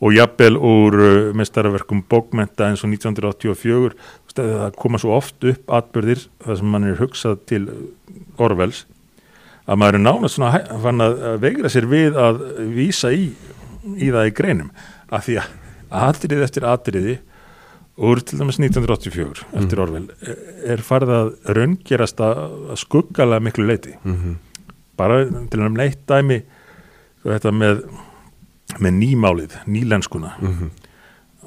og jafnvel úr uh, mestarverkum bókmenta eins og 1984 þú veist, það koma svo oft upp atbyrðir þar sem mann er hugsað til Orwells að maður er nánast svona fann að að veigra sér við að vísa í, í það í greinum af því að atrið eftir atriði úr til dæmis 1984 eftir Orwell er farið að raungerast að að skuggalega miklu leiti Mhm. bara til að neitt dæmi þetta með, með nýmálið, nýlenskuna. Mhm.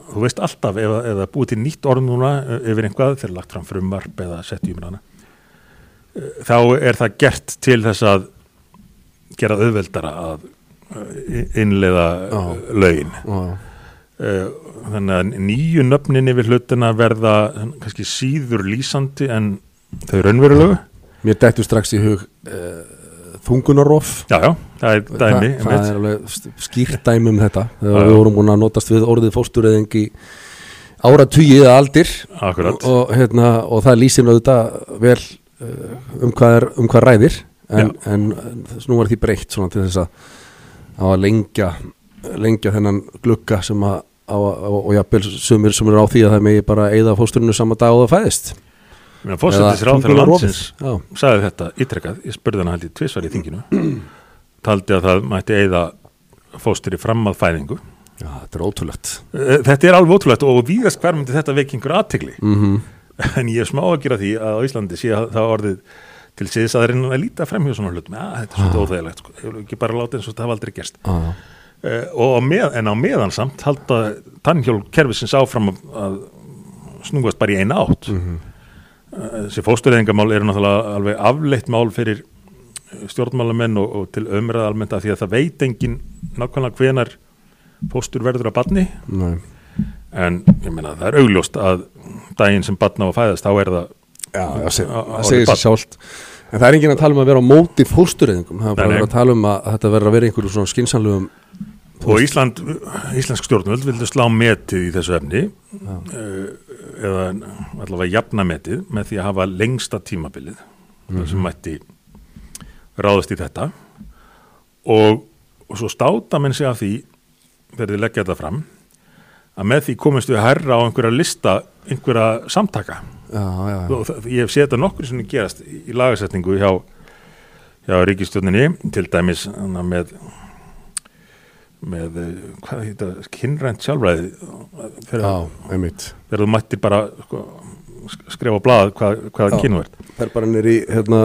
þú veist alltaf ef, það búið til nýtt orð núna eh, yfir einhvað þegar lagt fram frumvarp eða sett í umræðana eh, þá er það gert til þess að gera auðveldara að innleiða Já. eh, lögin Eh, þannig að nýju nöfnin yfir hlutina verða kannski síður lýsandi en þau raunverulegu. Mér dættu strax í hug uh, þungunarof já, já, það það, það er alveg skýrt dæmi um þetta við vorum búin að notast við orðið fóstureyðing í áratugið aldir. Og, hérna, og það lýsir auðvitað vel uh, um, hvað er, um hvað ræðir. En, en, nú er því svona til þess að, að lengja lengja þennan glugga sem að á, á, og jafnvel sumir sem eru á því að það megi bara eigða fósturinu sama dag og það fæðist. Fórsetis ráðfæra þungunarrofið. landsins sagði þetta ítrekkað, ég spurði hann haldið tvisvar í þinginu taldi að það mætti eigða fóstur í fram að fæðingu. Já, þetta er ótrúlegt. Eh, þetta er alveg ótrúlegt og víðast hver myndi þetta veikingur aðtegli mm en ég er smá að gera því að á Íslandi sé að það orðið til síðis að reyna að líta fremhjá svona hlutum, já þetta er svolítið óþægilegt sko. ég vil ekki bara láta eins og þetta hafa aldrei gerst. Ah, uh, og með, en á meðan samt halda tannhjól kerfisins áfram að, snúast bara í eina átt. Mm uh, þessi fóstureyðingamál eru náttúrulega alveg afleitt mál fyrir stjórnmálamenn og, og til umræða almennt að því að það veit engin nákvæmlega hvenar fóstur verður að badni Nei. En ég meina það er augljóst að daginn sem badna að fæðast þá er það Já, það segir sér sjálft. En það er enginn að tala um að vera á móti fóstureyðingum. Það er bara að tala um að þetta verður að vera einhverju svona skinsanlegum og Ísland, Íslensk stjórnvöld vildu slá metið í þessu efni Já. uh, eða allavega jafna metið með því að hafa lengsta tímabilið mm sem mætti ráðast í þetta. Og, og svo státa menn sig af því þegar þið leggja þetta fram að með því komist við að herra á einhverja lista einhverja samtaka. Já, já, já. Og ég hef séð þetta nokkur sem gerast í, lagasetningu hjá, hjá ríkistjórninni til dæmis með með, eh, hvað heita, kynrænt sjálfræði? Þegar, þú mættir bara sko, sk- skrifa á blað hvað, hvað Já. kynnu ert Það er bara nýri hérna,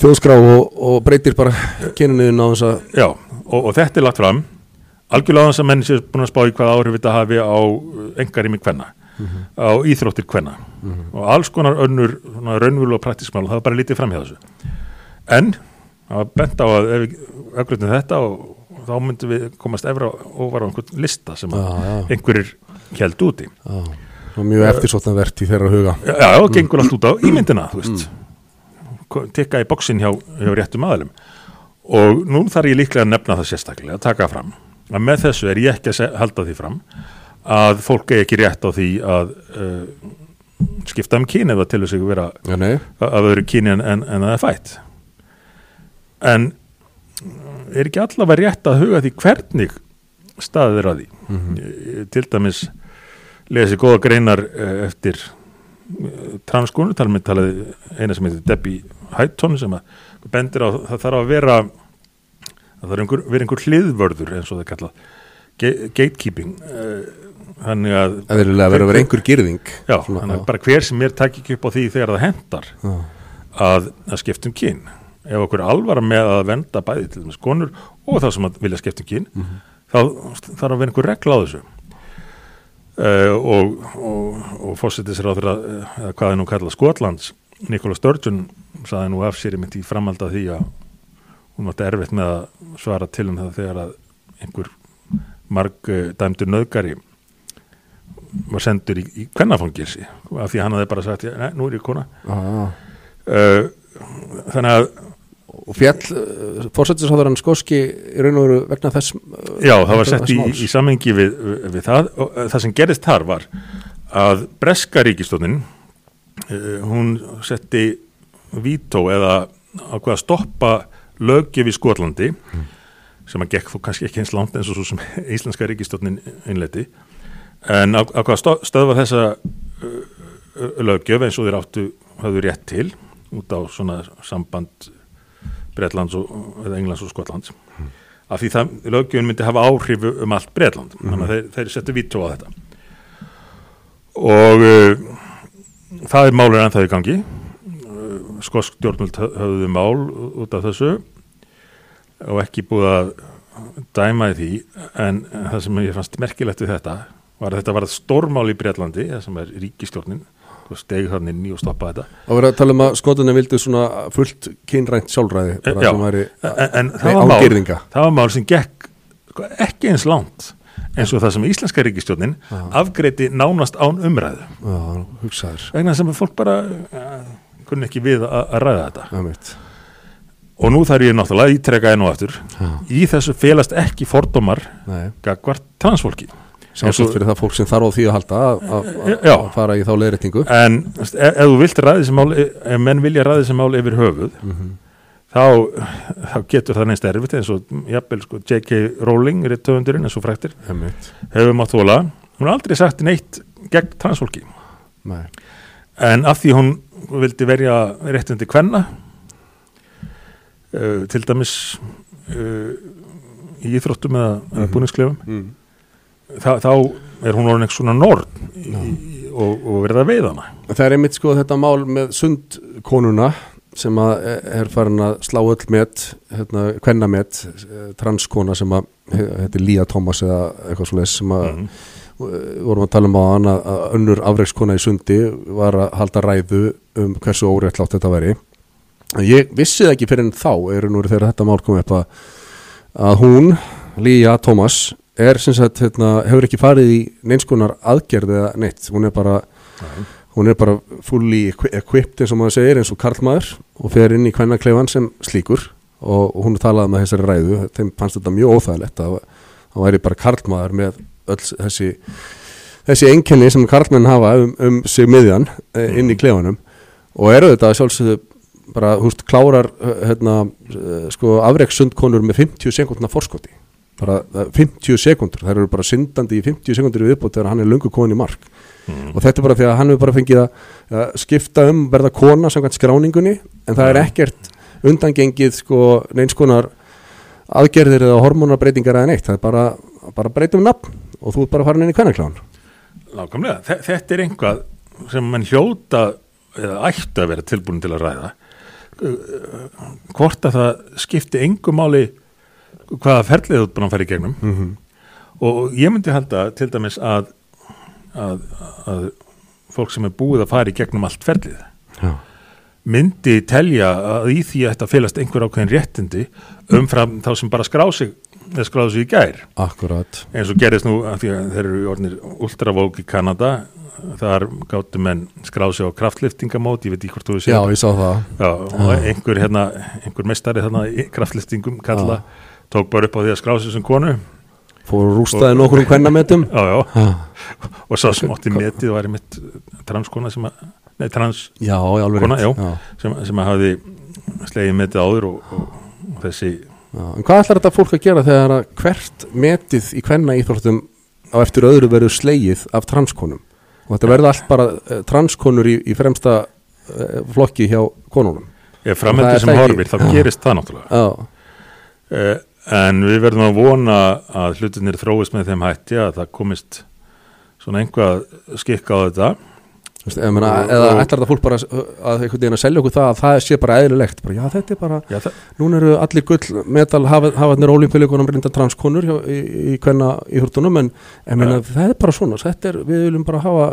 þjóðskrá og, og breytir bara kynunin á þess að Já, og, og þetta er lagt fram. Algjörlega á þess að menn séu búin að spá í hvað áhrif þetta hafi á engarými kvenna á íþróttir kvenna. Og alls konar önnur raunvölu og praktísmál, það var bara lítið fram hjá þessu. En það var bent á að ef við auðvitað þetta og, þá myndum við komast efra og var á einhvern lista sem já, einhverjir held úti. Já Og mjög eftirsóttanvert í þeirra huga. Já, og gengur allt út á ímyndina, þú veist. Ko- tikka í bóksin hjá, hjá réttum aðalum og nú þarf ég líklega að nefna það sérstaklega, að taka fram að með þessu er ég ekki að halda því fram að fólk er ekki rétt á því að uh, skipta um kyni eða til þess að vera nei að öðru kyni en, en, en það er fætt. En er ekki allavega rétt að huga því hvernig staðið er að því? Ég- til dæmis lesi góða greinar eh, eftir transkonu, talum við talaði eina sem heitir Debbie Hyton sem að bendir á það þarf að vera það þarf einhver, vera einhver hliðvörður eins og það kalla Ga- gatekeeping eh, þannig að Það er að vera einhver girðing. Já, þannig að bara hver sem er takk ekki upp á því þegar það hendar Já, að, að skipta um kyn. Ef okkur er alvara með að venda bæði til þess konur og þá sem að vilja skipta um kyn þá þarf að vera einhver regla á þessu uh, og, og, og fórsetis ráður að eða hvað er nú kallað Skotlands Nikola Sturgeon saði nú af sér í framhald að því að hún átti erfitt með að svara til um það þegar að einhver marg uh, dæmdur nöðgari var sendur í, í kvennafangilsi af því hann hafði bara sagt, nei, nú er ég kona. Já uh, þannig að Og fjall, uh, fórsættisáðurann skóski í raun og veru vegna þess uh, já, það var sett í, í samengi við, við það. Og uh, það sem gerist þar var að breska ríkistónin hún setti vító eða ákveða að stoppa löggjöf í Skotlandi sem að gekk kannski ekki eins langt eins og svo sem íslenska ríkistjórnin innleiti en á, á hvað stö- stöðva þessa löggjöf eins og þeir áttu hafðu rétt til út á svona samband Bretlands og, Englands og Skotlands af því það löggjöfin myndi hafa áhrif um allt Bretland. Þannig að þeir, þeir settu vító á þetta. Og uh, það er málur ennþá í gangi. Uh, skosk stjórnvöld hö- höfðu mál út af þessu og ekki búið að dæma í því. En það sem ég fannst merkilegt við þetta var að þetta var stórmál í Breitlandi það sem er ríkistjórnin og steg þannig ný og stoppa þetta. Og verið að tala um að skotunni vildu svona fullt kynrænt sjálfræði bara Já. væri en, en það, var mál, það var mál sem gekk sko, ekki eins langt eins og það sem íslenska ríkistjórnin Já. afgreiti nánast án umræðu. Já, vegna sem fólk bara uh, kunni ekki við að, ræða þetta. Já, og nú þarf ég náttúrulega að ítreka enn og aftur í þessu felast ekki fordómar gagvart transfólki Sjálfsagt fyrir það fólk sem þarf á því að halda að- að fara í þá leiðréttingu en ef, ef þú vilt ræði þessi mál ef menn vilja ræði þessi mál yfir höfuð Mhm. þá, þá getur það neins erfitt eins og jafnvel sko J.K. Rowling er töfundurinn eins og fræktir hefur mátt þóla hún har aldrei sagt neitt gegn transfólki Nei. en af því hún vildi verja réttindi kvenna uh, til dæmis uh, í íþróttum eða, eða Mhm. búningsklefum Mm. Þá, þá er hún orðin eitthvað svona í, og, og verið að veiða hana. Það er einmitt sko þetta mál með sundkonuna sem að er farin að slá öll met, hérna, kvennamet transkona sem að þetta er Lía Thomas eða eitthvað svo sem að Mhm. uh, vorum að tala um á hann að, önnur afreikskona í sundi var að halda ræðu um hversu óréttlátt þetta væri. En ég vissi það ekki fyrir en þá eru nú þegar þetta mál kom upp að, að hún, Lía Thomas er sem sagt, hérna, hefur ekki farið í neinskonar aðgerð eða neitt, hún er bara hún er bara fully equi- equipped eins og maður segir eins og karlmaður og fer inn í kvennakleifan sem slíkur. Og, og hún talaði með þessari ræðu þeim fannst þetta mjög óþægilegt að það væri bara karlmaður með öll þessi þessi einkenni sem karlmenn hafa um, um sig miðjan eh, inn í kleifanum og eru þetta sjálfsögðu bara, húst, klárar eh, hérna, eh, sko, afreikssundkonur með 50 sekundna forskoti bara eh, 50 sekundur, þær eru bara syndandi í 50 sekundur viðbútt þegar hann er lungu komin í mark. Mm. og þetta er bara því að hann hefur bara fengið að, skipta um verða kona samkvæmt skráningunni en það er Já. ekkert undangengið sko neins konar aðgerðir eða hormonabreitingar eða neitt. Það er bara, bara breytum nafn og þú ert bara farin inn í kvennakláðan. Nákvæmlega, Þe- þetta er einhvað sem mann hljóta eða ættu að vera tilbúin til að ræða. Hvort að það skipti engu máli hvaða ferlið þú búin að fara í gegnum. Mm -hmm. og ég myndi halda til dæmis að, að, að fólk sem er búið að fara í gegnum allt ferlið Já, myndi telja að í því að félast einhver ákveðin réttindi umfram þá sem bara skrá sig eða skráðu sig í gær. Akkurat. Eins og gerðist nú að þeir eru orðnir ultravók í Kanada þar gáttu menn skráð sig á kraftliftingamót, ég veit ekki hvort þú Já, séð ég sá það. Já, og einhver hérna einhver mestari þarna í kraftliftingum kalla, tók bara upp á því að skrá sig sem konu. Fór og rústaði nokkur um kvennametum. Já, já, Já, og svo smátti metið var einmitt transkona sem að nei, trans já, já, Kona, já. sem, sem að hafði slegið metið áður og, og, þessi Já, en hvað ætlar þetta fólk að gera þegar að hvert metið í kvenna íþróttum á eftir öðru verður slegið af transkonum? Og þetta verður allt bara uh, transkonur í, í fremsta uh, flokki hjá konunum? Ef Það framöndi er sem horfir þá Já. gerist það náttúrulega. Já, Eh, en við verðum að vona að hlutinir þróist með þeim hætti að það komist svona einhvað skikka á þetta. Þú veist, eða, meina, Og- eða og- ætlar þetta fólk bara að, einhvern veginn að selja okkur það að það sé bara eðlilegt? Bara, já þetta er bara, Já, núna eru allir gull metal hafarnir ólimpíuleikunum reynda transkonnur hjá, í, í kvenna íþróttunum en, en meina, það er bara svona. Þetta er, við viljum bara hafa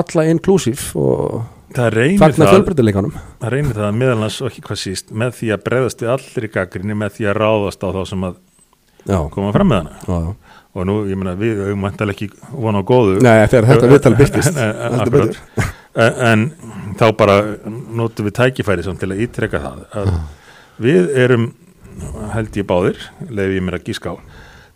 alla inclusive og það reynir fagna það, fjölbreytileikanum. það reynir það meðal hans og ekki hvað síst með því að breyðast við allir í gaggrinni með því að ráðast á þá sem að Já, koma fram með hana. Já, og nú, ég meina, við höfum vantalega ekki vona á góðu. Nei, þegar þetta viðtal byrtist En- þá bara notum við tækifæri til að ítreka það að við erum held ég báðir, leiði ég mér að gíska á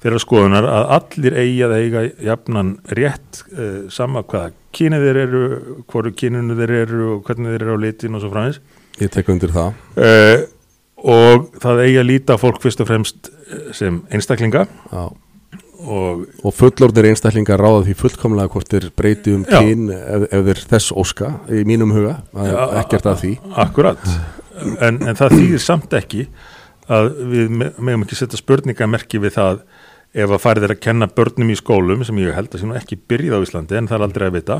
þeirra skoðunar að allir eigi að eiga jafnan rétt uh, sama hvaða kynið þeir eru hvoru kyninu þeir eru og hvernig þeir eru á litin og svo framins Ég tek undir það. Uh, og það eigi að líta fólk fyrst og fremst eh, sem einstaklinga. Já. og og fullorðir einstaklingar ráða því fullkomlega hvort þeir breyti um Já. kyn ef, ef þeir þess óska í mínum huga, er ekkert að því. akkurat. En, en það þýðir samt ekki að við me- megum ekki setja spurningamerki við það ef að farið er að kenna börnum í skólum sem ég held að sé nú ekki byrjið á Íslandi en það er aldrei að vita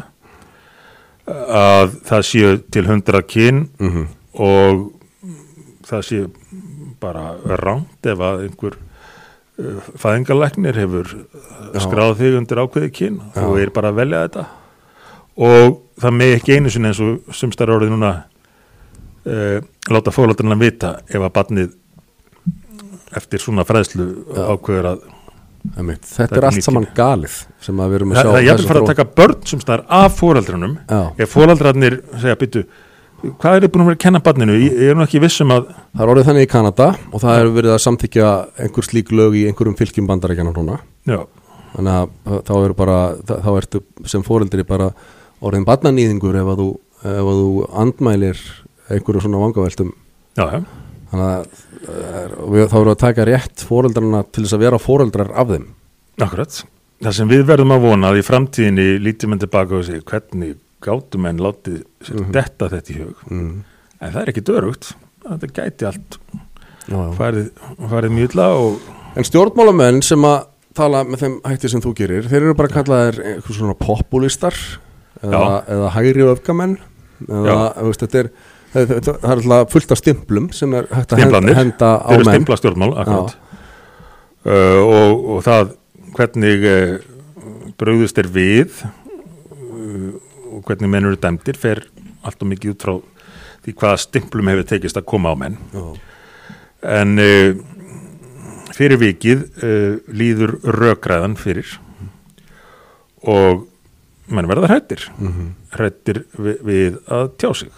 að það séu til hundrað kyn mm og það sé bara ránt ef að einhver uh, fæðingarleiknir hefur Já. skráð þig undir ákveði kyn Já. og er bara að velja þetta og það með ekki einu sinni eins og sumstar orðið núna uh, láta fólaldurinn vita ef að barnið eftir svona fræðslu ákveður að. Þetta er allt saman galið sem við erum að sjá það er jafnvel þessa fara að taka börn sumstar af fóraldrunum Já, ef fóraldrarnir segja byttu hvað er þið búin að vera að kenna barninu? Ég, er nú ekki viss um að það er orðið þannig í Kanada og það hefur verið að samþykja einhver slík lög í einhverjum fylgjum bandarækjana núna. Já, þannig að uh, þá eru bara þá- ertu sem fóreldri bara orðin barnanýðingur ef að þú, ef að þú andmælir einhverju svona vangaveltum. Já, já þannig að uh, við, þá eru að taka rétt fóreldrarna til þess að vera fóreldrar af þeim Akkurat. Það sem við verðum að vona að í framtíðinni lítið menn tilbaka og segja hvernig gátum en látið sér Mhm. detta þetta í hug. mm. En það er ekki dörugt. Þetta gæti allt farið, farið mjöla og En stjórnmálamenn sem að tala með þeim hætti sem þú gerir, þeir eru bara kallaðir eitthvað svona populistar eða, eða hægri öfgamenn eða, veist, þetta er það, er alltaf fullt af stimplum sem er hægt að henda, henda á menn stimpla stjórnmál. Uh, og, og það hvernig uh, bröðust er við uh, og hvernig menn eru dæmdir fer allt og mikið út frá því hvaða stimplum hefur tekist að koma á menn. Já, En uh, fyrir vikið uh, líður rökræðan fyrir og menn verða hrættir, mhm, hrættir við, við að tjá sig.